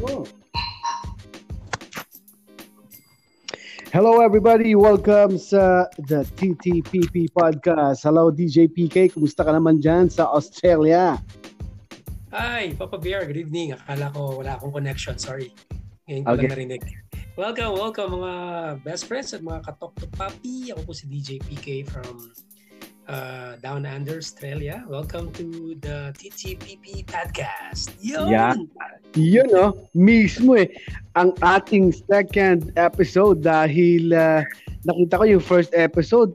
Hello everybody, welcome sa the TTPP Podcast. Hello DJ PK, kumusta ka naman dyan sa Australia? Hi, Papa Bear, good evening. Akala ko wala akong connection, sorry. Ngayon ko okay. lang narinig. Welcome, welcome mga best friends at mga katok to papi. Ako po si DJ PK from uh, Down Under, Australia. Welcome to the TTPP Podcast. Yun! Yeah. Yun, no? Mismo eh. Ang ating second episode dahil uh, nakita ko yung first episode,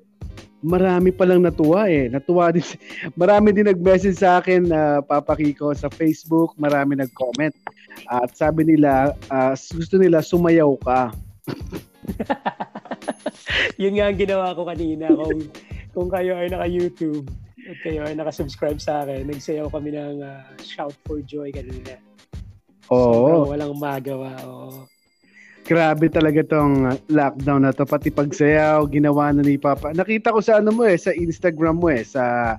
marami palang natuwa eh. Natuwa din. Marami din nag-message sa akin, uh, Papa Kiko, sa Facebook. Marami nag-comment. Uh, at sabi nila, uh, gusto nila sumayaw ka. yun nga ang ginawa ko kanina. Kung kung kayo ay naka-YouTube at kayo ay naka-subscribe sa akin, nagsayaw kami ng uh, Shout for Joy kanina. Oo. So, walang magawa. Oo. Grabe talaga tong lockdown na to. Pati pagsayaw, ginawa na ni Papa. Nakita ko sa ano mo eh, sa Instagram mo eh, sa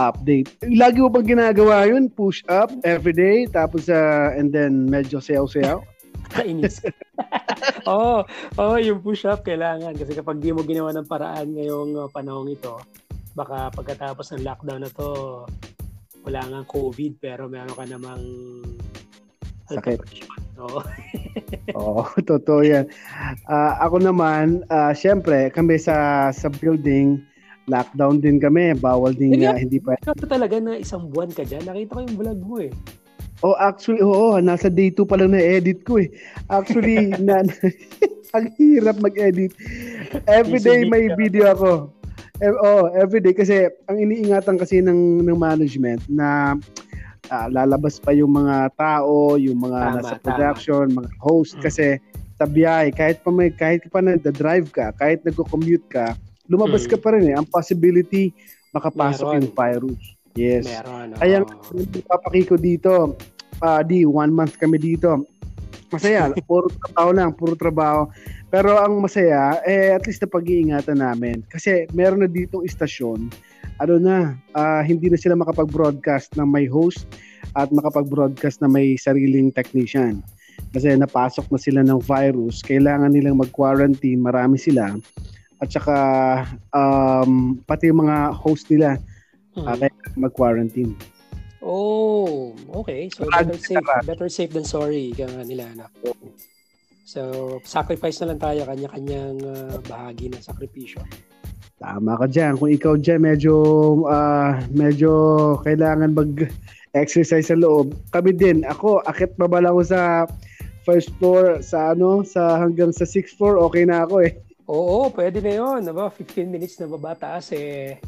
update. Lagi mo bang ginagawa yun? Push up every day, tapos uh, and then medyo sayaw-sayaw? Kainis. Oo, oh, oh, yung push-up kailangan. Kasi kapag di mo ginawa ng paraan ngayong uh, panahong ito, baka pagkatapos ng lockdown na to, wala nga COVID, pero meron ka namang sakit. Oo. Oo, totoo yan. Uh, ako naman, uh, syempre, kami sa sa building, lockdown din kami. Bawal din nga, uh, hindi pa. Ito talaga na isang buwan ka dyan. Nakita ko yung vlog mo eh. Oh, actually, oo, nasa day 2 pa lang na-edit ko eh. Actually, na, ang hirap mag-edit. Every day may video ako. Eh, oh, every day kasi ang iniingatan kasi ng ng management na uh, lalabas pa yung mga tao, yung mga tama, nasa production, tama. mga host hmm. kasi sa biyahe, kahit pa may kahit pa nagda-drive ka, kahit nagko-commute ka, lumabas hmm. ka pa rin eh. Ang possibility makapasok Meron. yung virus. Yes. Meron. Oh. Kaya papakiko dito, uh, di one month kami dito. Masaya, puro trabaho lang, puro trabaho. Pero ang masaya, eh at least na pag-iingatan namin. Kasi meron na ditong istasyon, ano na, uh, hindi na sila makapag-broadcast na may host at makapag-broadcast na may sariling technician. Kasi napasok na sila ng virus, kailangan nilang mag-quarantine, marami sila. At saka um, pati yung mga host nila, hmm. uh, mag-quarantine. Oh, okay. So better safe, better safe than sorry ika nga nila na. So sacrifice na lang tayo kanya-kanyang uh, bahagi ng sakripisyo. Tama ka diyan. Kung ikaw diyan medyo uh, medyo kailangan mag exercise sa loob. Kami din. Ako akit pa bala ko sa first floor sa ano sa hanggang sa sixth floor okay na ako eh. Oo, pwede na 'yon. Aba, 15 minutes na baba taas eh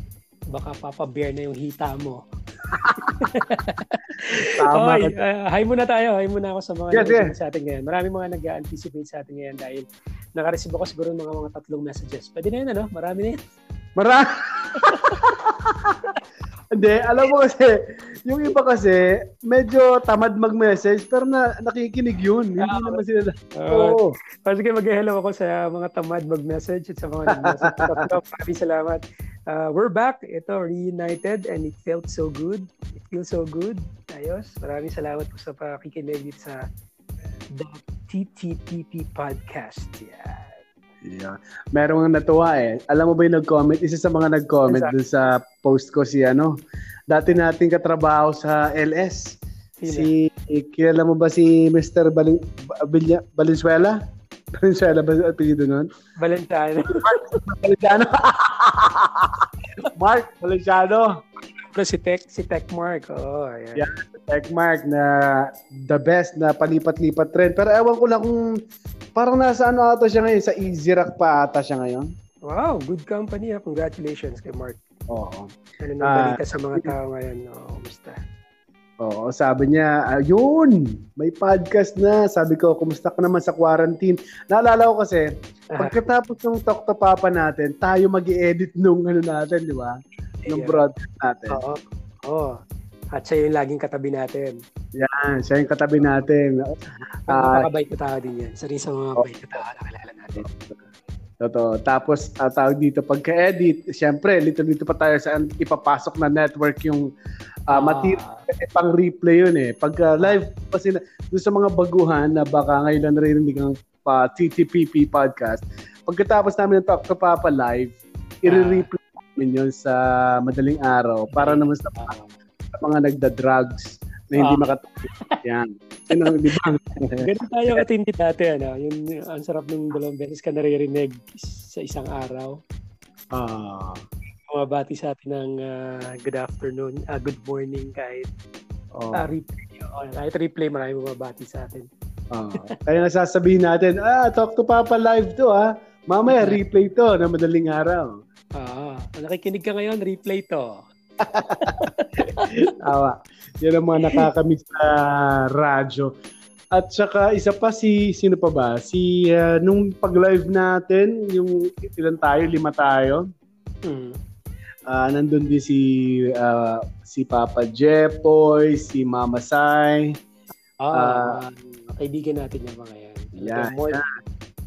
baka papa-bear na yung hita mo. Tama. Oy, uh, hi muna tayo. Hi muna ako sa mga yes, yes. sa atin ngayon. Marami mga nag-anticipate sa atin ngayon dahil naka-receive ako siguro ng mga, mga tatlong messages. Pwede na yun, ano? Marami na yun. Marami. Hindi, alam mo kasi, yung iba kasi, medyo tamad mag-message, pero na, nakikinig yun. Hindi uh, naman sila. Oo. Uh, sige, mag-hello ako sa mga tamad mag-message at sa mga nag-message. Maraming salamat. Uh, we're back. Ito, reunited and it felt so good. It feels so good. Ayos. Maraming salamat po sa pakikinig sa The TTPP Podcast. Yeah. Yeah. Merong natuwa eh. Alam mo ba yung nag-comment? Isa sa mga nag-comment exactly. dun sa post ko si ano, dati nating katrabaho sa LS. Sila. Si, kilala mo ba si Mr. Balin, Balin, Valenzuela? Valenzuela ba ang apelido nun? Valentano. Valentano. Mark Valenciano. Pero si Tech, si Tech Mark. Oh, yeah. yeah, Mark na the best na palipat-lipat trend. Pero ewan ko lang kung parang nasa ano ata siya ngayon, sa Easy Rock pa ata siya ngayon. Wow, good company. Ah. Congratulations kay Mark. Oo. Ano nang balita uh, sa mga tao ngayon? Oo, oh, kumusta? Oo, sabi niya, ayun, may podcast na. Sabi ko, kumusta ka naman sa quarantine? Naalala ko kasi, pagkatapos ng Talk to Papa natin, tayo mag edit nung ano natin, di ba? ng broadcast natin. Oo. Oo. At siya yung laging katabi natin. Yan, siya yung katabi natin. Uh, Napakabait na tao din yan. Isa rin sa mga oh, bait na tao na kilala natin. Totoo. Tapos, uh, tawag dito, pagka-edit, siyempre, little dito pa tayo sa ipapasok na network yung uh, material. Kasi pang replay yun eh. Pagka live, kasi doon sa mga baguhan na baka ngayon lang naririnig ang pa TTPP podcast, pagkatapos namin ng Talk to Papa live, i-replay namin yun sa madaling araw para naman sa, sa mga nagda-drugs na hindi ah. makatulog. Yan. Yun ang, di ba? Ganun tayo katindi dati, ano? Yung, ang sarap ng dalawang beses ka naririnig sa isang araw. Ah. Mabati sa atin ng uh, good afternoon, uh, good morning kahit oh. uh, replay. Oh, kahit replay, marami mabati sa atin. Uh, kaya nasasabihin natin, ah, talk to Papa live to, ha? Mamaya, replay to na madaling araw. Ah, nakikinig ka ngayon, replay to. Tawa. Yan ang mga nakakamiss sa radyo. At saka isa pa si sino pa ba? Si uh, nung pag-live natin, yung ilan tayo, lima tayo. Hmm. Uh, nandun din si uh, si Papa Jepoy, si Mama Sai. Ah, uh, kaibigan natin yung mga yan. Yeah, more, yeah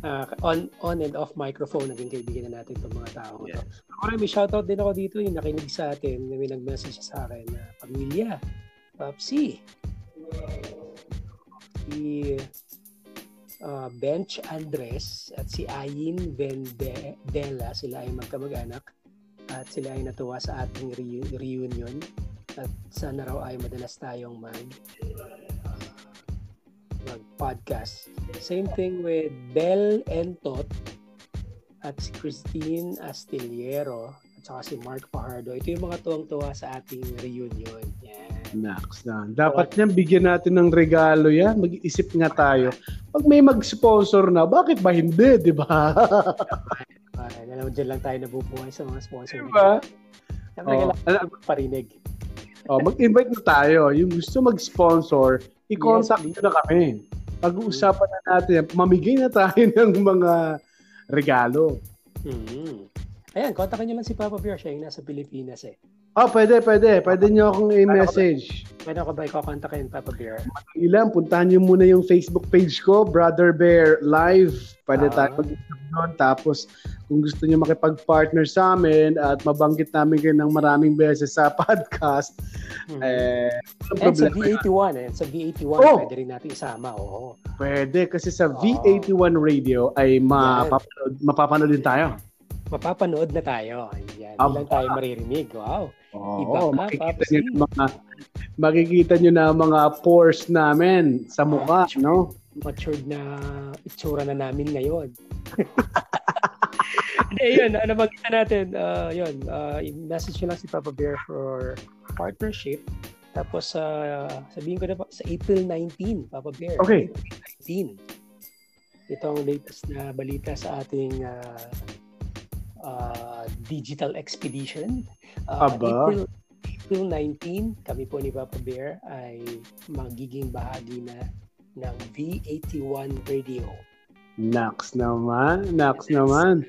uh, on on and off microphone naging kaibigan na natin itong mga tao yeah. to. Ako may shoutout din ako dito yung nakinig sa atin, may nag-message sa akin na pamilya, Papsi, si uh, Bench Andres at si Ayin Vendela, sila ay magkamag-anak at sila ay natuwa sa ating re- reunion at sana raw ay madalas tayong mag mag-podcast. Same thing with Bell Entot at si Christine Astillero at saka si Mark Fajardo. Ito yung mga tuwang-tuwa sa ating reunion. Yan. Na. Dapat niyan bigyan natin ng regalo yan. Mag-isip nga tayo. Pag may mag-sponsor na, bakit ba hindi, di ba? Ay, alam dyan lang tayo nabubuhay sa mga sponsor. Di ba? Oh, kailangan parinig. Oh, mag-invite na tayo. Yung gusto mag-sponsor, i-contact yes, na kami. Pag-uusapan na natin, mamigay na tayo ng mga regalo. Mm-hmm. Ayan, kontakin nyo lang si Papa Bear. Siya yung nasa Pilipinas eh. Oh, pwede, pwede. Pwede nyo akong i-message. Pwede ako ba ikakontakin, Papa Bear? Ilan, puntahan nyo muna yung Facebook page ko, Brother Bear Live. Pwede uh-huh. tayo mag-isip doon. Tapos, kung gusto nyo makipag-partner sa amin at mabanggit namin kayo ng maraming beses sa podcast, hmm. eh, And sa V81, eh. Sa V81, oh. pwede rin natin isama. Oo. Pwede, kasi sa oh. V81 radio ay mapapanood, mapapanood din tayo mapapanood na tayo. Ayan, um, lang tayo maririnig. Wow. Oh, Iba ka, makikita nyo mga makikita nyo na mga pores namin sa mukha, oh, no? Matured na itsura na namin ngayon. Hindi, yun. Ano magkita natin? Uh, yun. Uh, message nyo lang si Papa Bear for partnership. Tapos, uh, sabihin ko na pa, sa April 19, Papa Bear. Okay. April 19. Ito ang latest na balita sa ating uh, uh, digital expedition. Uh, Aba. April, April 19, kami po ni Papa Bear ay magiging bahagi na ng V81 Radio. Nax naman, Nax naman.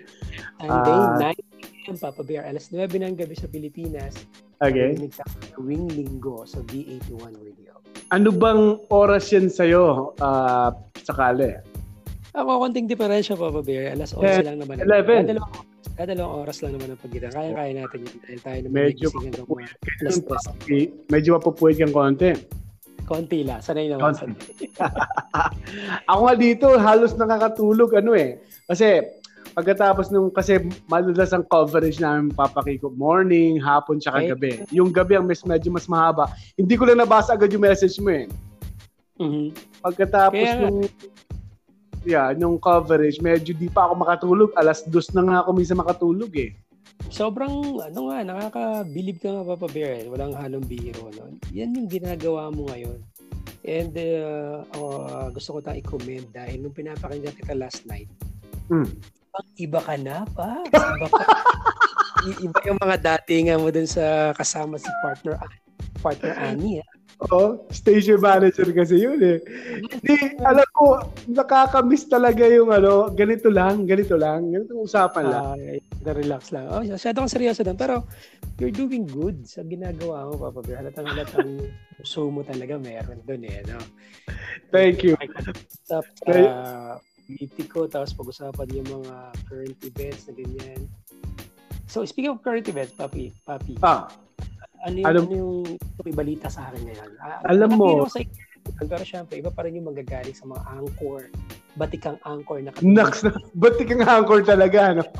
Sunday, uh, 9 p.m. Papa Bear, alas 9 ng gabi sa Pilipinas. Okay. Tuwing linggo sa V81 Radio. Ano bang oras yan sa'yo, uh, sakali? Ako, konting diferensya, Papa Bear. Alas 11 lang naman. 11? Dalawang Ah, dalawang oras lang naman ang pagitan. Kaya-kaya natin yun. Dahil tayo naman medyo mapupuwid Medyo mapupuwid yung konti. Konti lang. Sanay naman. Konti. Ako nga dito, halos nakakatulog. Ano eh. Kasi, pagkatapos nung, kasi madalas ang coverage namin papakiko morning, hapon, tsaka okay. gabi. Yung gabi ang mas, medyo mas mahaba. Hindi ko lang nabasa agad yung message mo eh. Mm-hmm. Pagkatapos Kaya, nung yeah, yung coverage, medyo di pa ako makatulog. Alas dos na nga ako minsan makatulog eh. Sobrang, ano nga, nakakabilib ka nga, Papa Bear. Eh. Walang halong biro. No? Yan yung ginagawa mo ngayon. And uh, uh, gusto ko tayong i-comment dahil nung pinapakinggan kita last night, mm. iba ka na pa. Iba, ka, iba yung mga datingan mo dun sa kasama si partner partner Annie. Ah. Oo, station manager kasi yun eh. Di, alam ko, nakakamiss talaga yung ano, ganito lang, ganito lang, ganito usapan lang. Uh, relax lang. Oh, masyado kang seryoso doon. Pero, you're doing good sa ginagawa mo, Papa Bear. Halatang halatang puso mo talaga meron doon eh. No? Thank you. Stop, uh, politiko, tapos pag-usapan yung mga current events na ganyan. So, speaking of current events, Papi, Papi, Ah, ano yung, alam- ano yung may balita sa akin ngayon? Ah, Alam mo- Sa, pero syempre, iba pa rin yung magagaling sa mga anchor, batikang anchor na Naks na, ba't kang anchor talaga, no?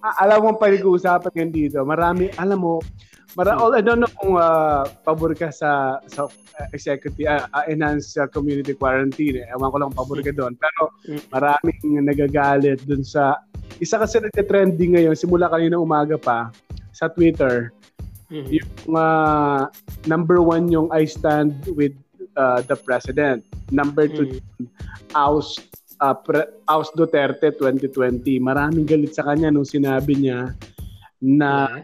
Ah, alam mo pag-uusapan ngayon dito. Marami, alam mo, mara, Hmm. all, I don't know kung ah, pabor ka sa, sa uh, executive, uh, enhanced uh, community quarantine. Eh. Ewan ko lang pabor ka doon. Pero Hmm. maraming nagagalit doon sa, isa kasi nagka-trending ngayon, simula kanina umaga pa, sa Twitter, Mhm. yung uh, number one yung I stand with uh, the president. Number two, Mhm. Aus uh, pre, Aus Duterte 2020. Maraming galit sa kanya nung sinabi niya na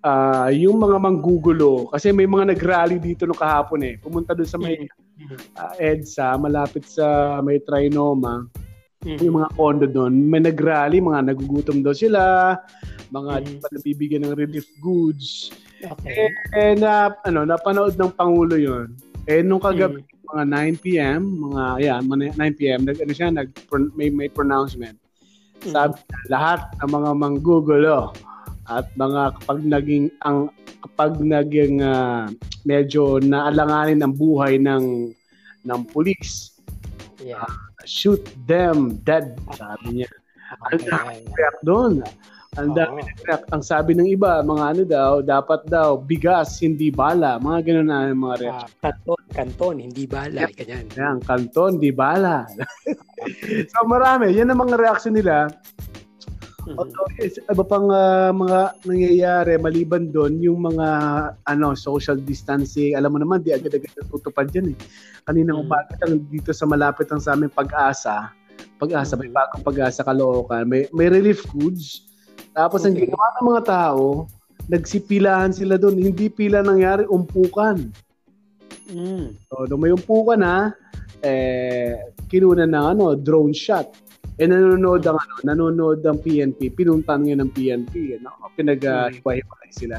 uh, yung mga manggugulo kasi may mga nagrally dito nung kahapon eh. Pumunta doon sa may Mhm. uh, EDSA, malapit sa may Trinoma, Mhm. yung mga condo doon, may nagrally, mga nagugutom daw sila, mga Mhm. di pa nabibigyan ng relief goods. Okay. Eh na ano, napanood ng pangulo 'yon. Eh nung kagabi mga 9 PM, mga yeah, mga 9 PM, nag ano siya, nag may may pronouncement. Mhm. Sabi lahat ng mga manggugulo at mga kapag naging ang kapag naging ah, medyo naalanganin ang buhay ng ng pulis, Yeah. Shoot them dead, sabi niya. Ang dami react doon. Ang dami Oo. react. Ang sabi ng iba, mga ano daw, dapat daw bigas, hindi bala. Mga ganun na yung mga reaction. Ah, kanton, kanton, hindi bala, ganyan. Yan, kanton, di bala. so marami, yan ang mga reaction nila. Although, is, iba pang ah, mga nangyayari maliban doon, yung mga ano social distancing, alam mo naman, di agad-agad natutupad yan eh. Kaninang Mm. umaga lang dito sa malapit lang sa aming pag-asa, pag-asa, may bagong pag-asa Caloocan, may, may relief goods. Tapos ang Okay. ginawa ng mga tao, nagsipilahan sila doon. Hindi pila nangyari, umpukan. Mm. So, nung may umpukan na, eh, kinuna ng ano, drone shot. Eh, nanonood ang ano, nanonood ang PNP, pinuntan ngayon ng PNP, ano, pinag-hiwa-hiwalay sila.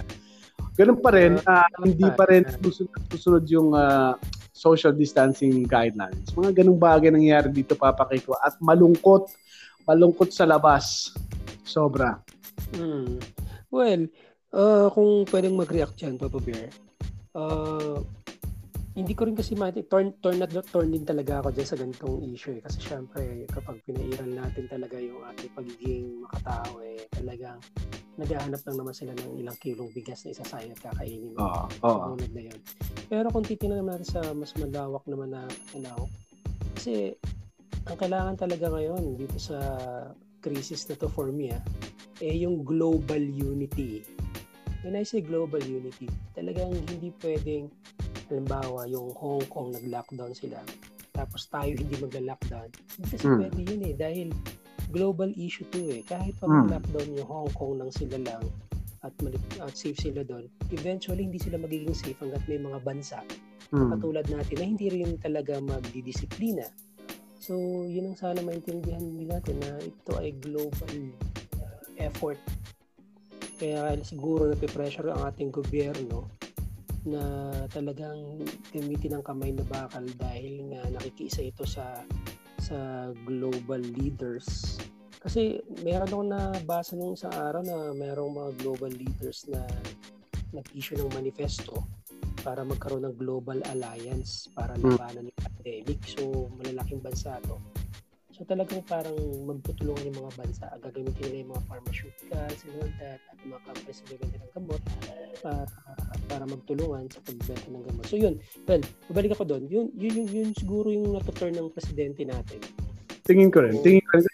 Ganun pa rin, ah, hindi pa rin susunod, susunod yung ah, social distancing guidelines. Mga ganung bagay nangyayari dito, papakiko. At malungkot, malungkot sa labas. Sobra. Mm. Well, uh, kung pwedeng mag-react dyan, Papa Bear, uh, hindi ko rin kasi mati, turn, turn, na, turn din talaga ako dyan sa ganitong issue eh. Kasi syempre, kapag pinairan natin talaga yung ating pagiging makatao eh, talagang naghahanap lang naman sila ng ilang kilong bigas na isasayang at kakainin mo. Oo. Sa unad na yun. Pero kung titingnan naman natin sa mas malawak naman na pananaw, kasi ang kailangan talaga ngayon dito sa crisis na to for me ah, eh yung global unity. When I say global unity, talagang hindi pwedeng halimbawa yung Hong Kong nag-lockdown sila tapos tayo hindi magla-lockdown. Hindi kasi Mm. pwede yun eh dahil global issue to eh. Kahit pa Mm. mag-lockdown yung Hong Kong nang sila lang at, malip- at safe sila doon, eventually hindi sila magiging safe hanggat may mga bansa Hmm. katulad natin na hindi rin talaga magdidisiplina. So, yun ang sana maintindihan din natin na ito ay global uh, effort. Kaya siguro napipressure ang ating gobyerno na talagang gamitin ang kamay na bakal dahil nga nakikiisa ito sa sa global leaders. Kasi meron akong nabasa nung isang araw na merong mga global leaders na nag-issue ng manifesto para magkaroon ng global alliance para Hmm. labanan yung pandemic. So, malalaking bansa to. So, talagang parang magtutulungan yung mga bansa. Gagamitin nila yung mga pharmaceuticals and all that at mga companies na bibenta ng gamot para, para magtulungan sa pagbenta ng gamot. So, yun. Well, babalik ako doon. Yun, yun, yun, yun siguro yung natuturn ng presidente natin. Tingin ko rin. Tingin ko rin. Kasi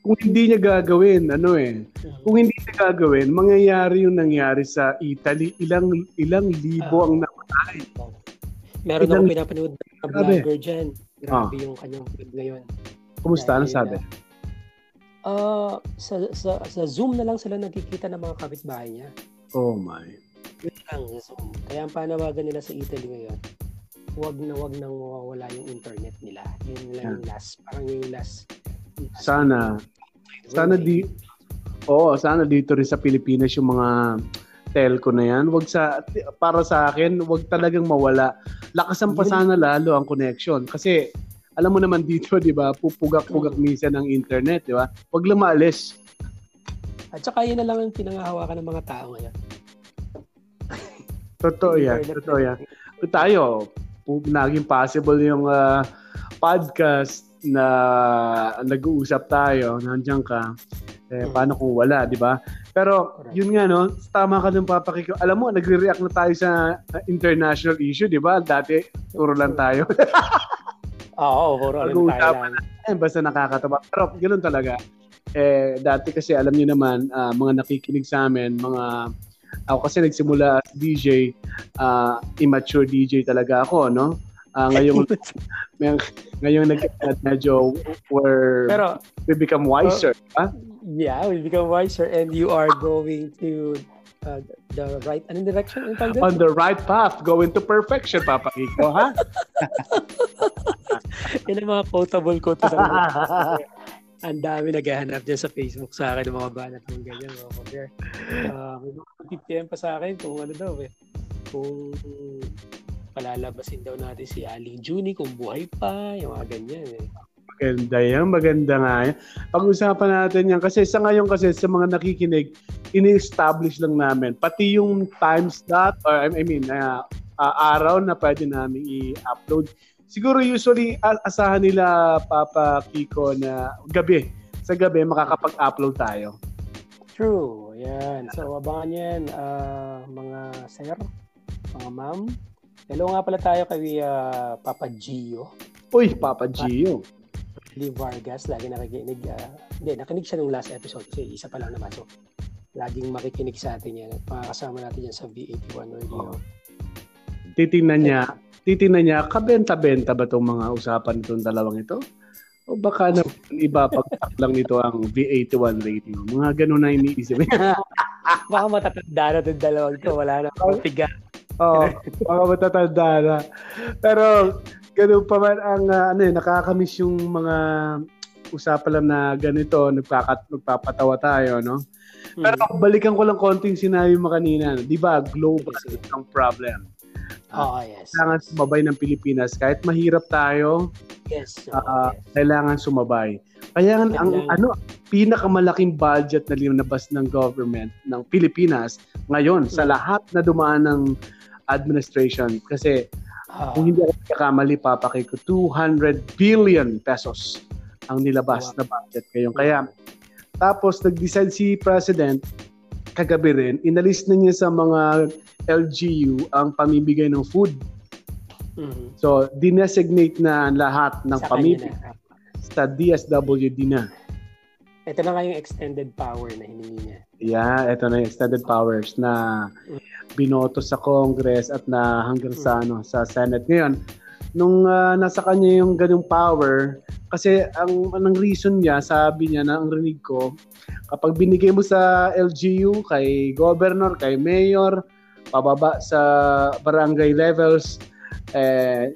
kung hindi niya gagawin, ano eh, kung hindi niya gagawin, mangyayari yung nangyari sa Italy. Ilang ilang libo Ah. ang na Meron Ilang- akong pinapanood na vlogger dyan. Grabe yung kanyang vlog ngayon. Kumusta? Ano sabi? Ah, sa, sa, sa Zoom na lang sila nagkikita ng mga kapitbahay niya. Oh my. Yun lang sa Zoom. Kaya ang panawagan nila sa Italy ngayon, wag na wag nang mawawala yung internet nila. Yun lang yung last. Parang yung last. Sana, sana di, oo, sana dito rin sa Pilipinas yung mga telco na yan, wag sa, para sa akin, wag talagang mawala. Lakasan pa Yun. sana lalo ang connection. Kasi, alam mo naman dito, di ba, pupugak-pugak minsan ng internet, di ba? Huwag lang maalis. At saka yun na lang ang pinangahawakan ng mga tao ngayon. Totoo yan. Totoo yan. Tayo, naging possible yung uh, podcast na nag-uusap tayo, nandiyan ka. Eh, paano kung wala, di ba? Pero, yun nga, no? Tama ka ng papakiko. Alam mo, nagre-react na tayo sa uh, international issue, di ba? Dati, puro lang tayo. Oo, puro lang. Eh, basta nakakatawa. Pero, ganoon talaga. Eh, dati kasi, alam niyo naman, uh, mga nakikinig sa amin, mga ako kasi nagsimula as DJ, uh, immature DJ talaga ako, no? Uh, ngayong may, ngayong nag medyo where Pero, we become wiser, uh, huh? Yeah, we become wiser and you are going to uh, the right anong direction? Anong On the right path, going to perfection, Papa Kiko, ha? Yan ang mga quotable ko to sa ang dami naghahanap dyan sa Facebook sa akin ng mga banat ng ganyan. Mga compare. Uh, may mga PPM pa sa akin kung ano daw eh. Kung palalabasin daw natin si Aling Juni kung buhay pa, yung mga ganyan eh. Maganda yan, maganda nga yan. Pag-usapan natin yan kasi sa ngayon kasi sa mga nakikinig, ini-establish lang namin. Pati yung time slot or I mean, uh, uh, araw na pwede namin i-upload siguro usually asahan nila Papa Kiko na gabi. Sa gabi makakapag-upload tayo. True. Yan. So abangan yan uh, mga sir, mga ma'am. Hello nga pala tayo kay uh, Papa Gio. Uy, Papa Gio. Lee Vargas, lagi nakikinig. Uh, hindi, nakinig siya nung last episode kasi isa pa lang naman. So, laging makikinig sa atin yan. Makakasama natin yan sa V81 Radio. Oh. Titingnan niya titingnan niya, kabenta-benta ba itong mga usapan itong dalawang ito? O baka na iba pag lang nito ang V81 radio. Mga ganun na iniisip. baka matatanda na itong dalawang ito. Wala na. Tiga. Oo. Oh, baka matatanda na. Pero ganun pa man ang uh, ano, eh, nakakamiss yung mga usapan lang na ganito, nagpakat, nagpapatawa tayo, no? Pero hmm. balikan ko lang konting sinabi mo kanina, 'di ba? Global ang problem. Oo, oh, yes. Kailangan sumabay ng Pilipinas. Kahit mahirap tayo, yes, oh, uh, yes. kailangan sumabay. Kaya ang, ang ano, pinakamalaking budget na linabas ng government ng Pilipinas ngayon sa hmm. lahat na dumaan ng administration kasi uh, kung hindi ako kakamali papakay ko 200 billion pesos ang nilabas wow. na budget ngayon. Kaya tapos nag-decide si President kagabi rin, inalis na niya sa mga LGU ang pamimigay ng food. Mm-hmm. So, dinesignate na lahat ng sa pamimigay sa DSWD na. Ito na nga yung extended power na hiningi niya. Yeah, ito na yung extended powers na binoto sa Congress at na hanggang sa mm-hmm. ano sa Senate ngayon. Nung uh, nasa kanya yung ganung power, kasi ang anong reason niya, sabi niya na ang rinig ko, kapag binigay mo sa LGU, kay governor, kay mayor, pababa sa barangay levels, eh,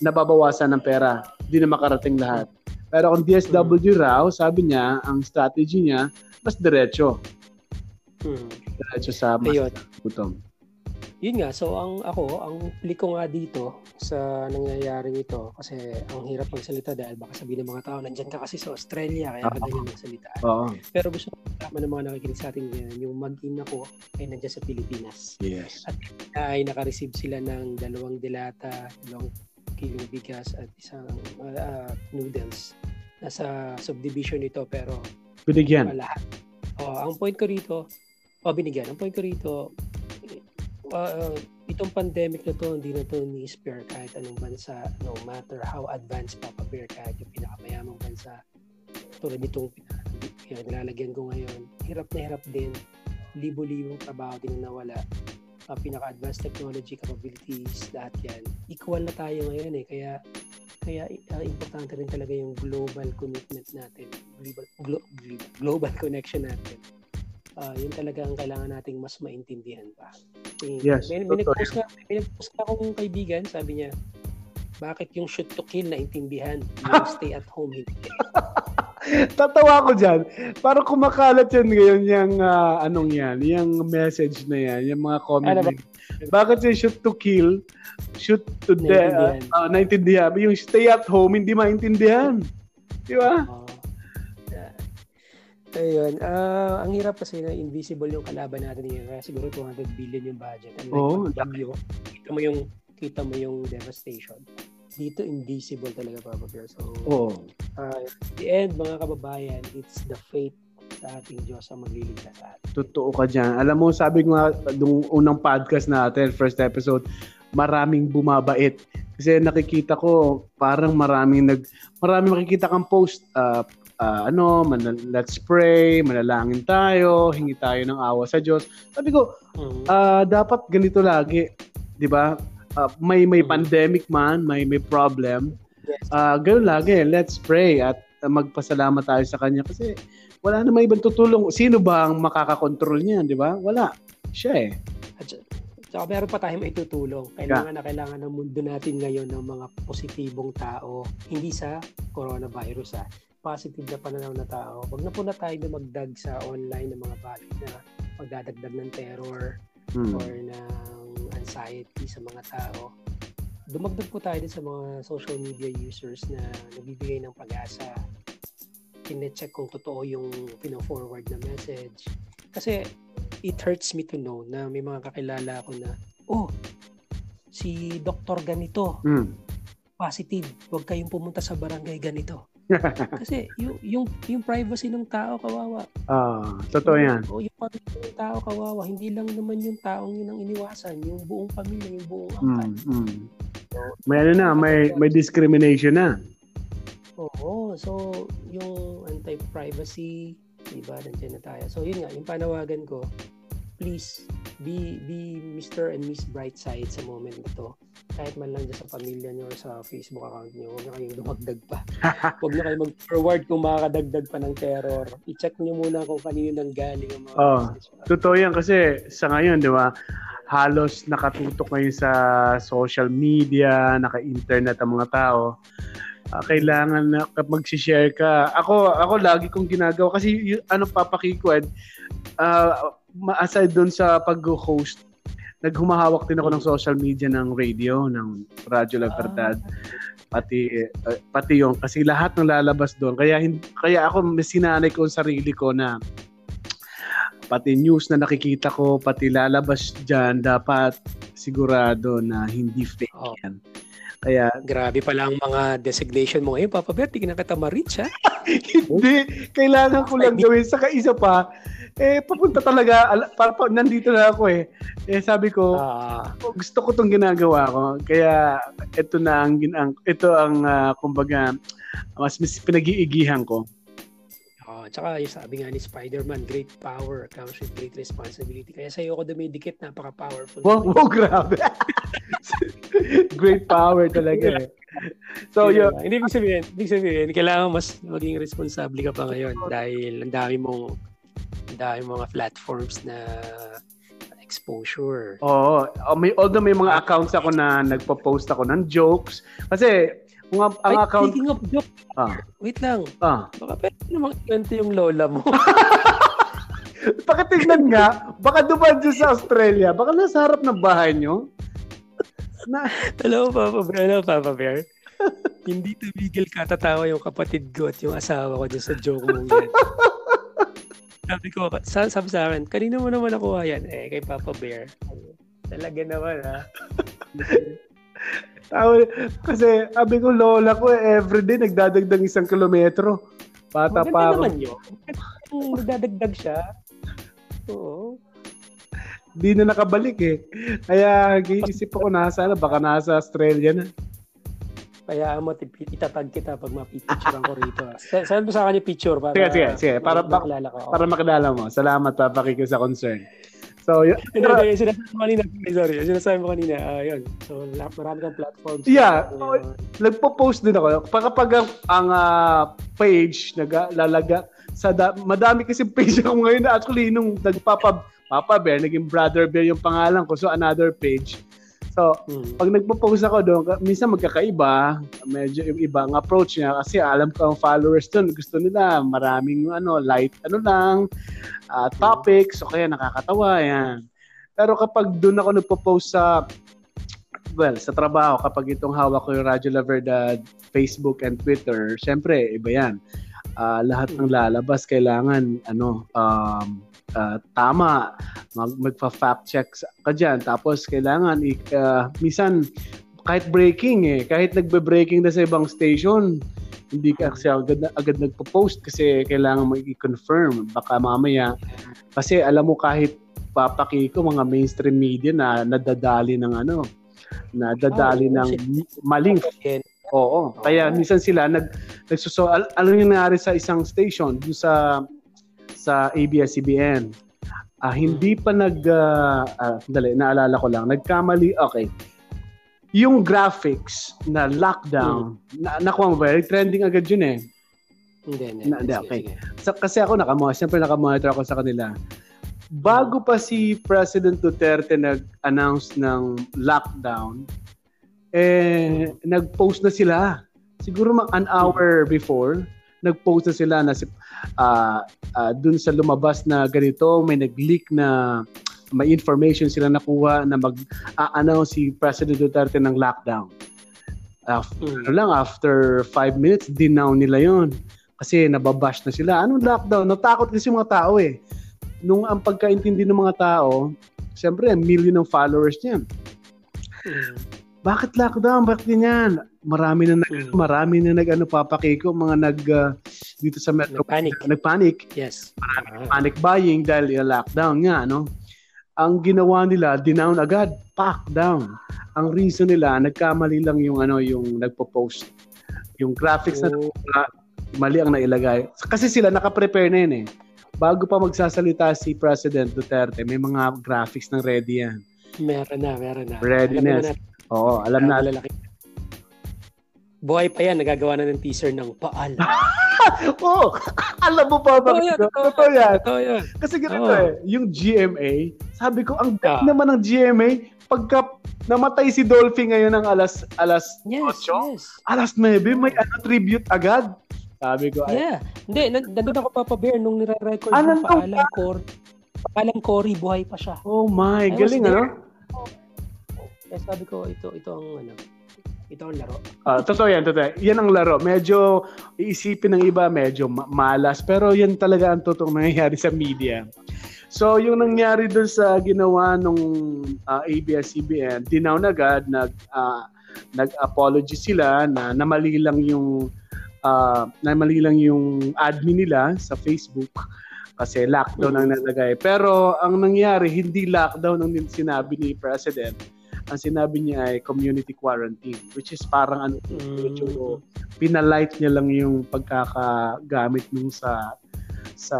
nababawasan ng pera. Hindi na makarating lahat. Pero kung DSW raw, sabi niya, ang strategy niya, mas diretso. Hmm. Diretso sa mas Ayun. gutom yun nga, so ang ako, ang pili ko nga dito sa nangyayari nito kasi ang hirap magsalita dahil baka sabihin ng mga tao, nandyan ka kasi sa Australia, kaya ka ganyan magsalita. Uh-huh. Pero gusto ko malaman ng mga nakikinig sa atin ngayon, yung mag-in ako ay nandyan sa Pilipinas. Yes. At ay nakareceive sila ng dalawang dilata, dalawang kilong bigas at isang uh, uh, noodles. Nasa subdivision nito pero binigyan. Lahat. Oh, ang point ko rito, oh, binigyan. Ang point ko rito, uh, itong pandemic na to, hindi na to ni-spare kahit anong bansa, no matter how advanced pa pa-bear kahit yung pinakamayamang bansa. Tulad nitong uh, nilalagyan ko ngayon, hirap na hirap din. Libo-libong trabaho din na nawala. Uh, pinaka-advanced technology capabilities, lahat yan. Equal na tayo ngayon eh, kaya kaya uh, importante rin talaga yung global commitment natin, global, glo- global connection natin uh, yun talaga ang kailangan nating mas maintindihan pa. Eh, yes. May, may nag-post ka, may nag-post akong kaibigan, sabi niya, bakit yung shoot to kill na intindihan, yung stay at home hindi? Tatawa ko dyan. Parang kumakalat yan ngayon yung uh, anong yan, yung message na yan, yung mga comment. Ano ba? Bakit yung shoot to kill, shoot to death, uh, uh, naintindihan. Yung stay at home, hindi maintindihan. Di ba? Oh. Ayun. Uh, ang hirap kasi na invisible yung kalaban natin ngayon. Kaya siguro 200 billion yung budget. And like, oh, bagyo, kita mo yung kita mo yung devastation. Dito invisible talaga Papa Bear. So, oh. uh, the end mga kababayan, it's the fate sa ating Diyos ang magliligtas sa atin. Totoo ka dyan. Alam mo, sabi ko nga, nung unang podcast natin, first episode, maraming bumabait. Kasi nakikita ko, parang maraming nag, maraming makikita kang post, uh, uh, ano, man, let's pray, manalangin tayo, hingi tayo ng awa sa Diyos. Sabi ko, uh, dapat ganito lagi, 'di ba? Uh, may may mm-hmm. pandemic man, may may problem. Uh, ganun lagi, let's pray at magpasalamat tayo sa kanya kasi wala na may ibang tutulong. Sino ba ang makakakontrol niyan, 'di ba? Wala. Siya eh. At saka meron pa tayong maitutulong. Kailangan yeah. na kailangan ng mundo natin ngayon ng mga positibong tao, hindi sa coronavirus ah positive na pananaw na tao, wag na po na tayo na magdag sa online ng mga bagay na magdadagdag ng terror hmm. or ng anxiety sa mga tao. Dumagdag po tayo din sa mga social media users na nagbibigay ng pag-asa. Kine-check kung totoo yung pino-forward na message. Kasi it hurts me to know na may mga kakilala ako na, oh, si doktor ganito, mm. positive, huwag kayong pumunta sa barangay ganito kasi yung, yung, yung privacy ng tao kawawa. Ah, uh, totoo yan. O yung pamilya ng tao kawawa, hindi lang naman yung taong yun ang iniwasan, yung buong pamilya, yung buong angkan. Mm, mm. may ano na, may, may discrimination na. Oo, so yung anti-privacy, diba, nandiyan na tayo. So yun nga, yung panawagan ko, please be be Mr. and Miss Brightside sa moment na to. Kahit man lang sa pamilya niyo or sa Facebook account niyo, huwag na kayong dumagdag pa. huwag na kayong mag-forward kung makakadagdag pa ng terror. I-check niyo muna kung kanino nang galing ang mga oh, Totoo yan kasi sa ngayon, di ba, halos nakatutok ngayon sa social media, naka-internet ang mga tao uh, kailangan na kapag share ka. Ako ako lagi kong ginagawa kasi y- ano papakikuan uh, aside doon sa pag-host, naghumahawak din ako ng social media ng radio, ng Radyo La Verdad. Pati uh, pati yung kasi lahat ng lalabas doon. Kaya kaya ako sinanay ko ang sarili ko na pati news na nakikita ko, pati lalabas diyan dapat sigurado na hindi fake oh. yan. Kaya, Grabe pala ang mga designation mo ngayon, Papa Bert. Hindi ka kita ma-reach, ha? hindi. Kailangan ko lang gawin. Saka isa pa, eh papunta talaga para pa, nandito na ako eh. Eh sabi ko, uh, gusto ko tong ginagawa ko. Kaya ito na ang ginang ito ang uh, kumbaga mas, mas pinag-iigihan ko. Oh, tsaka yung sabi nga ni Spider-Man, great power comes with great responsibility. Kaya sa'yo ako dumidikit, napaka-powerful. Wow, wow grabe. great power talaga eh. So, yun. Hindi ibig sabihin, ibig sabihin, kailangan mas maging responsable ka pa ngayon dahil ang dami mong dahil mga platforms na exposure. Oo. Oh, may, although may mga accounts ako na nagpo-post ako ng jokes. Kasi, mga, ang Ay, account... Speaking of jokes, ah. wait lang. Ah. Baka pwede namang kwento yung lola mo. Pakitignan nga, baka duman dyan sa Australia, baka nasa harap ng bahay nyo. Na... Hello, Papa Bear. Hello, Papa Bear. Hindi tumigil katatawa yung kapatid ko at yung asawa ko dyan sa joke mo yan. sabi ko, sa, sabi sa akin, kanino mo naman nakuha yan? Eh, kay Papa Bear. Talaga naman, ha? Tawa, kasi sabi ko, lola ko, eh, everyday nagdadagdag isang kilometro. Bata pa ako. naman yun. Nagdadagdag siya. Oo. Di na nakabalik eh. Kaya giisip ako nasa, ano, baka nasa Australia na. Kaya mo itatag kita pag mapipicturean ko rito. Send mo sa akin yung picture para Sige, sige, sige. Para, makilala ko. Para makilala mo. Salamat pa pakikis sa concern. So, yun. Hindi, hindi. Sinasabi mo kanina. Sorry. Sinasabi mo kanina. Uh, yun. So, marami kang platforms. Yeah. Uh, nagpo-post din ako. Kapag ang, ang uh, page naglalaga sa da, madami kasi page ako ngayon na actually nung nagpapa Papa Bear, naging Brother Bear yung pangalan ko. So, another page So, hmm. pag nagpo-post ako doon, minsan magkakaiba, medyo yung iba ang approach niya kasi alam ko ang followers doon, gusto nila maraming ano, light ano lang, uh, topics, o kaya nakakatawa, yan. Pero kapag doon ako nagpo-post sa well, sa trabaho, kapag itong hawak ko yung Radyo La Verdad, Facebook and Twitter, syempre, iba yan. Uh, lahat ng lalabas, kailangan, ano, um, uh, tama, mag, magpa-fact check ka dyan. Tapos kailangan, uh, minsan, kahit breaking eh, kahit nagbe-breaking na sa ibang station, hindi ka kasi agad, agad nagpo-post kasi kailangan mo i-confirm. Baka mamaya, kasi alam mo kahit papaki ko mga mainstream media na nadadali ng ano, nadadali oh, ng maling Oo. Kaya minsan sila nag nagsuso al- ano yung nangyari sa isang station dun sa sa ABS-CBN. Ah, hindi pa nag uh, uh, dali, naalala ko lang. Nagkamali, okay. Yung graphics na lockdown, hmm. na, nakuha mo ba? Trending agad yun eh. Hindi, hindi. Na, hindi okay. Sa, kasi ako nakamonitor, siyempre nakamonitor ako sa kanila. Bago pa si President Duterte nag-announce ng lockdown, eh, nag-post na sila. Siguro mga an hour before, nag-post na sila na si, uh, uh, dun sa lumabas na ganito, may nag-leak na may information sila nakuha na mag-announce si President Duterte ng lockdown. After, mm. ano lang, after five minutes, dinown nila yon Kasi nababash na sila. Anong lockdown? Natakot kasi mga tao eh. Nung ang pagkaintindi ng mga tao, siyempre, million ng followers niyan. Mm. Bakit lockdown? Bakit ganyan? Marami na nag, mm. marami na nag ano papakiko mga nag uh, dito sa metro nagpanic. nagpanic. Yes. Marami uh panic buying dahil yung lockdown nga no. Ang ginawa nila, dinown agad, pack down. Ang reason nila, nagkamali lang yung ano yung nagpo-post. Yung graphics oh. na mali ang nailagay. Kasi sila naka-prepare na yun eh. Bago pa magsasalita si President Duterte, may mga graphics ng ready yan. Meron na, meron na. Readiness. Oo, alam na. Lalaki. Buhay pa yan, nagagawa na ng teaser ng Paal. Oo, oh, alam mo pa ba? Totoo yan. Totoo yan. Totoo yan. Kasi ganito oh. eh, yung GMA, sabi ko, ang ah. naman ng GMA, pagka namatay si Dolphy ngayon ng alas alas yes, 8, yes. alas 9, may ano, tribute agad. Sabi ko, ay. Yeah. Hindi, nandun ako papabear nung nire-record ah, yung paalang Cory. Paalang Cory, buhay pa siya. Oh my, I galing ano? Kaya sabi ko, ito, ito ang ano, ito ang laro. Uh, totoo yan, totoo. Yan ang laro. Medyo iisipin ng iba, medyo ma- malas. Pero yan talaga ang totoong nangyayari sa media. So, yung nangyari doon sa ginawa nung uh, ah, ABS-CBN, dinaw na agad, nag, uh, nag-apology sila na namali lang yung uh, namali lang yung admin nila sa Facebook kasi lockdown ang nalagay. Pero ang nangyari, hindi lockdown ang sinabi ni President ang sinabi niya ay community quarantine which is parang ano mm. medyo pinalight niya lang yung pagkakagamit nung sa sa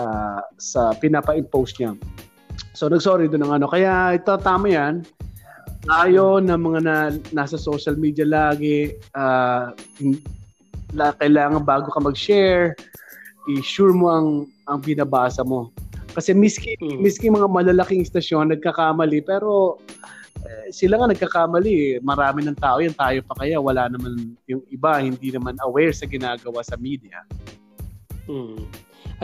sa pinapa-impose niya. So nagsorry doon ng ano kaya ito tama yan. Ayo ng mga na, nasa social media lagi uh, in, la, kailangan bago ka mag-share i-sure mo ang ang binabasa mo. Kasi miski mm. miski mga malalaking istasyon nagkakamali pero eh, sila nga nagkakamali eh. Marami ng tao yan, tayo pa kaya. Wala naman yung iba, hindi naman aware sa ginagawa sa media. Hmm.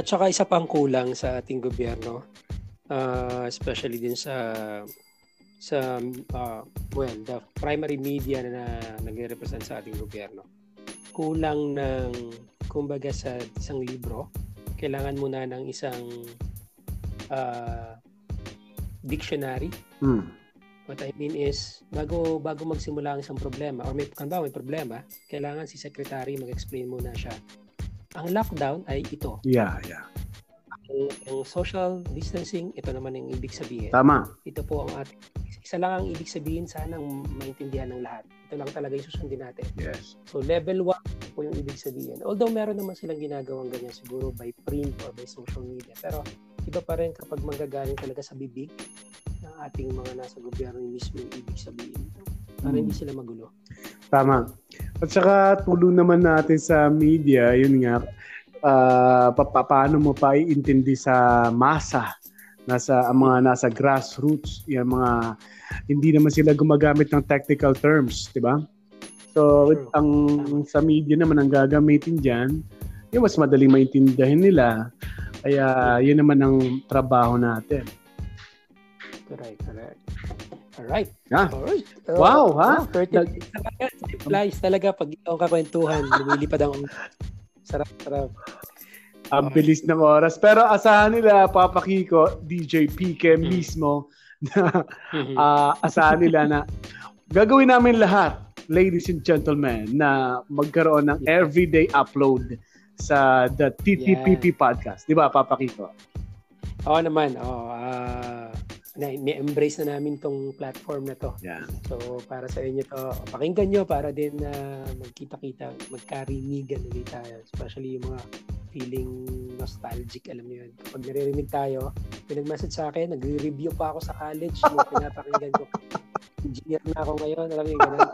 At saka isa pang kulang sa ating gobyerno, uh, especially din sa sa uh, well, the primary media na nagre-represent sa ating gobyerno. Kulang ng kumbaga sa isang libro, kailangan muna ng isang uh, dictionary. Hmm What I mean is, bago bago magsimula ang isang problema or may kanba may problema, kailangan si secretary mag-explain muna siya. Ang lockdown ay ito. Yeah, yeah. Ang, ang social distancing, ito naman ang ibig sabihin. Tama. Ito po ang ating isa lang ang ibig sabihin sana ang maintindihan ng lahat. Ito lang talaga yung susundin natin. Yes. So level 1 po yung ibig sabihin. Although meron naman silang ginagawang ganyan siguro by print or by social media. Pero iba pa rin kapag manggagaling talaga sa bibig ng ating mga nasa gobyerno mismo yung ibig sabihin para hmm. hindi sila magulo. Tama. At saka tulong naman natin sa media, yun nga, uh, pa- paano mo pa iintindi sa masa nasa ang mga nasa grassroots yung mga hindi naman sila gumagamit ng technical terms, di ba? So, True. ang sa media naman ang gagamitin diyan, yung mas madaling maintindihan nila. Kaya yun naman ang trabaho natin. Correct, correct. Alright. Ah. Alright. Wow, ha? Oh, 30 Nag- minutes talaga. Pag ikaw kakwentuhan. Lumilipad ang sarap, sarap. Ang Okay. bilis ng oras. Pero asahan nila, Papa Kiko, DJ PK Hmm. mismo, na ah, asahan nila na gagawin namin lahat, ladies and gentlemen, na magkaroon ng Yeah. everyday upload sa the TTPP podcast. Di ba, Papa Kiko? Oo naman. Oh, ah na, embrace na namin tong platform na to. Yeah. So, para sa inyo to, pakinggan nyo para din na magkita-kita, magkarinigan ulit tayo. Especially yung mga feeling nostalgic, alam mo yun. Kapag naririnig tayo, may nag-message sa akin, nagre-review pa ako sa college, yung pinapakinggan ko. Engineer na ako ngayon, alam mo yun, ganun.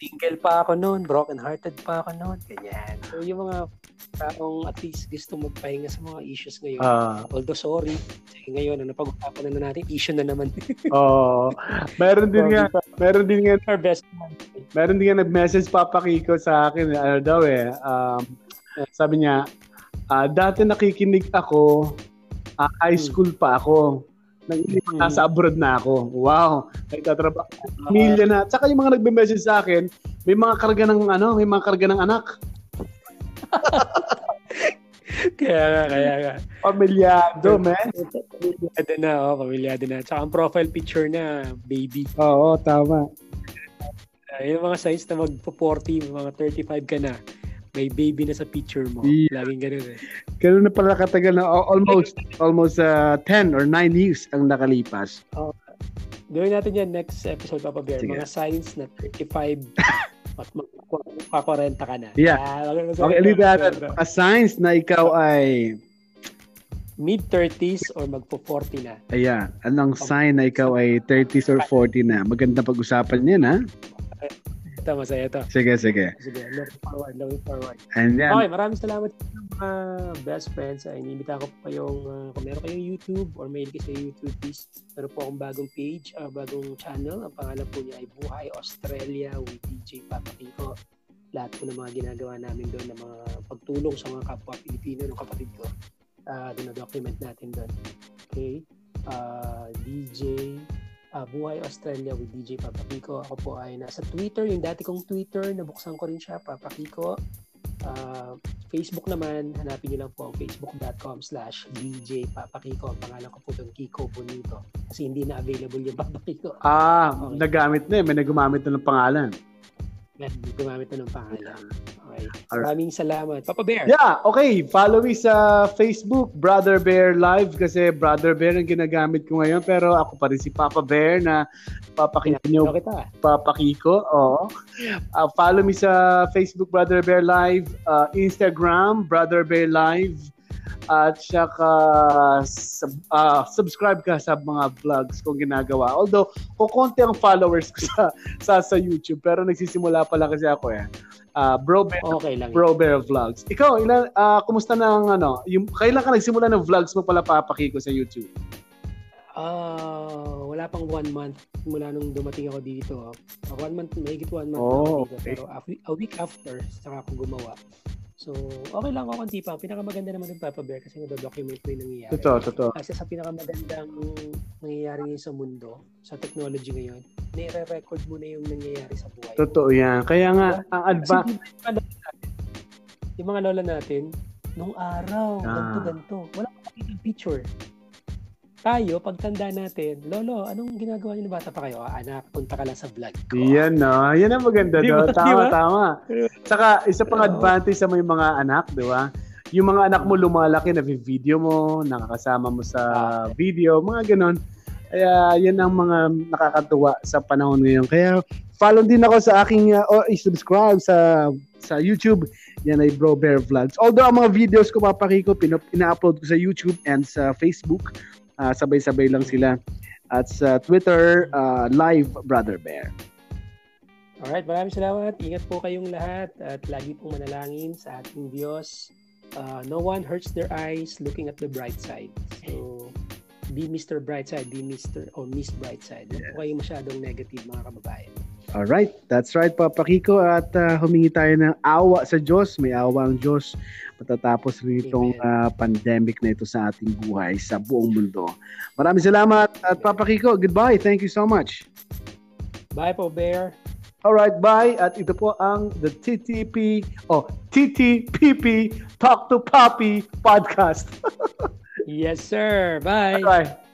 Single pa ako noon, broken-hearted pa ako noon, ganyan. So, yung mga taong at least gusto magpahinga sa mga issues ngayon. Ah, Although sorry, ngayon, ano, pag-usapan na natin, issue na naman. oh, meron din nga, meron din nga, Our best man. meron din nga nag-message Papa Kiko sa akin, ano daw eh, um, sabi niya, ah, dati nakikinig ako, ah, high Hmm. school pa ako. Nang Hmm. nasa abroad na ako. Wow, nagtatrabaho. Pamilya na. Tsaka yung mga nagbe-message sa akin, may mga karga ng ano, may mga karga ng anak. kaya nga, kaya nga. Pamilyado, man. Pamilyado na, oh, pamilyado na. Tsaka ang profile picture na, baby. Oo, tama. Uh, yung mga signs na magpo-40, mga 35 ka na, may baby na sa picture mo. Yeah. Laging ganun eh. Ganun na pala katagal na al- almost almost uh, 10 or 9 years ang nakalipas. Gawin natin yan next episode, Papa Bear. Sige. Mga signs na 35 at magpa-40 ka na. Yeah. Ah, wag- Okay, ulit natin. A signs na ikaw ay Mid-30s or magpo-40 na. ayan, anong sign na ikaw ay 30s or 40 na? Magandang pag-usapan yan, ha? Ito, masaya ito. Sige, sige. Sige, looking forward, looking forward. And then, Okay, maraming salamat sa mga best friends. Uh, inimita ko po kayong, uh, kung meron kayong YouTube or mail kayo sa YouTube, please. Meron po akong bagong page, uh, bagong channel. Ang pangalan po niya ay Buhay Australia with DJ Papa Kiko. Lahat po ng mga ginagawa namin doon, ng mga pagtulong sa mga kapwa Pilipino ng kapatid ko. Uh, dinodocument natin doon. Okay? Uh, DJ uh, Buhay Australia with DJ Papa Kiko. Ako po ay nasa Twitter, yung dati kong Twitter, nabuksan ko rin siya, Papa Kiko. Uh, Facebook naman, hanapin niyo lang po ang facebook.com slash DJ Papa Kiko. Ang pangalan ko po doon, Kiko Bonito. Kasi hindi na available yung Papa Kiko. ah, Okay. nagamit na eh. May nagumamit na ng pangalan. Yan, gumamit na ng pangalan. Okay. Alright. Maraming salamat. Papa Bear. Yeah, okay. Follow me sa Facebook, Brother Bear Live kasi Brother Bear ang ginagamit ko ngayon pero ako pa rin si Papa Bear na papakita nyo kita? Papa Kiko. Oo. Uh, follow me sa Facebook Brother Bear Live, uh, Instagram Brother Bear Live, at saka sub- uh, subscribe ka sa mga vlogs kong ginagawa. Although, kukonti ang followers ko sa, sa, sa YouTube, pero nagsisimula pala kasi ako eh. Uh, bro Bear, Okay lang. Bro Bear Vlogs. Ikaw, ilan, ah, kumusta na ang ano, yung, kailan ka nagsimula ng vlogs mo pala Papa Kiko sa YouTube? Ah, wala pang one month mula nung dumating ako dito. Uh, one month, mahigit one month Oh, dito. okay. Pero a, week- a week after, saka ako gumawa. So, okay lang ako konti pa. Ang Pinakamaganda naman ng Papa Bear kasi nado-document mo yung nangyayari. Totoo, totoo. Kasi sa pinakamagandang nangyayari ngayon sa mundo, sa technology ngayon, nire-record mo na yung nangyayari sa buhay. Totoo yan. Kaya nga, ang Kasi adva... yung mga lola natin, nung araw, Ah. ganto ganto wala pa makikita picture. Tayo, pagtanda natin, Lolo, anong ginagawa niyo ng bata pa kayo? Ah, anak, punta ka lang sa vlog ko. Yan, no? Yan ang maganda Di do. ba? Di Tama, ba? tama. Saka, isa pang advantage sa may mga anak, di ba? Yung mga anak mo lumalaki, na video mo, nakakasama mo sa video, mga ganon. Kaya yan ang mga nakakatuwa sa panahon ngayon. Kaya follow din ako sa aking, uh, or subscribe sa sa YouTube. Yan ay Bro Bear Vlogs. Although ang mga videos ko papakiko, pino- ina-upload ko sa YouTube and sa Facebook. Ah, sabay-sabay lang sila. At sa Twitter, ah, live Brother Bear. Alright, maraming salamat. Ingat po kayong lahat at lagi pong manalangin sa ating Diyos. Uh, no one hurts their eyes looking at the bright side. So, be Mr. Brightside, be Mr. or Miss Brightside. Huwag yeah. kayo masyadong negative mga kababayan. All right, that's right Papa Kiko at uh, humingi tayo ng awa sa Diyos. May awa ang Diyos matatapos rin itong uh, pandemic na ito sa ating buhay sa buong mundo. Maraming salamat at Papa Kiko, goodbye. Thank you so much. Bye po, Bear. All right, bye. At ito po ang the TTP oh, TTPP Talk to Poppy podcast. yes, sir. Bye. Bye.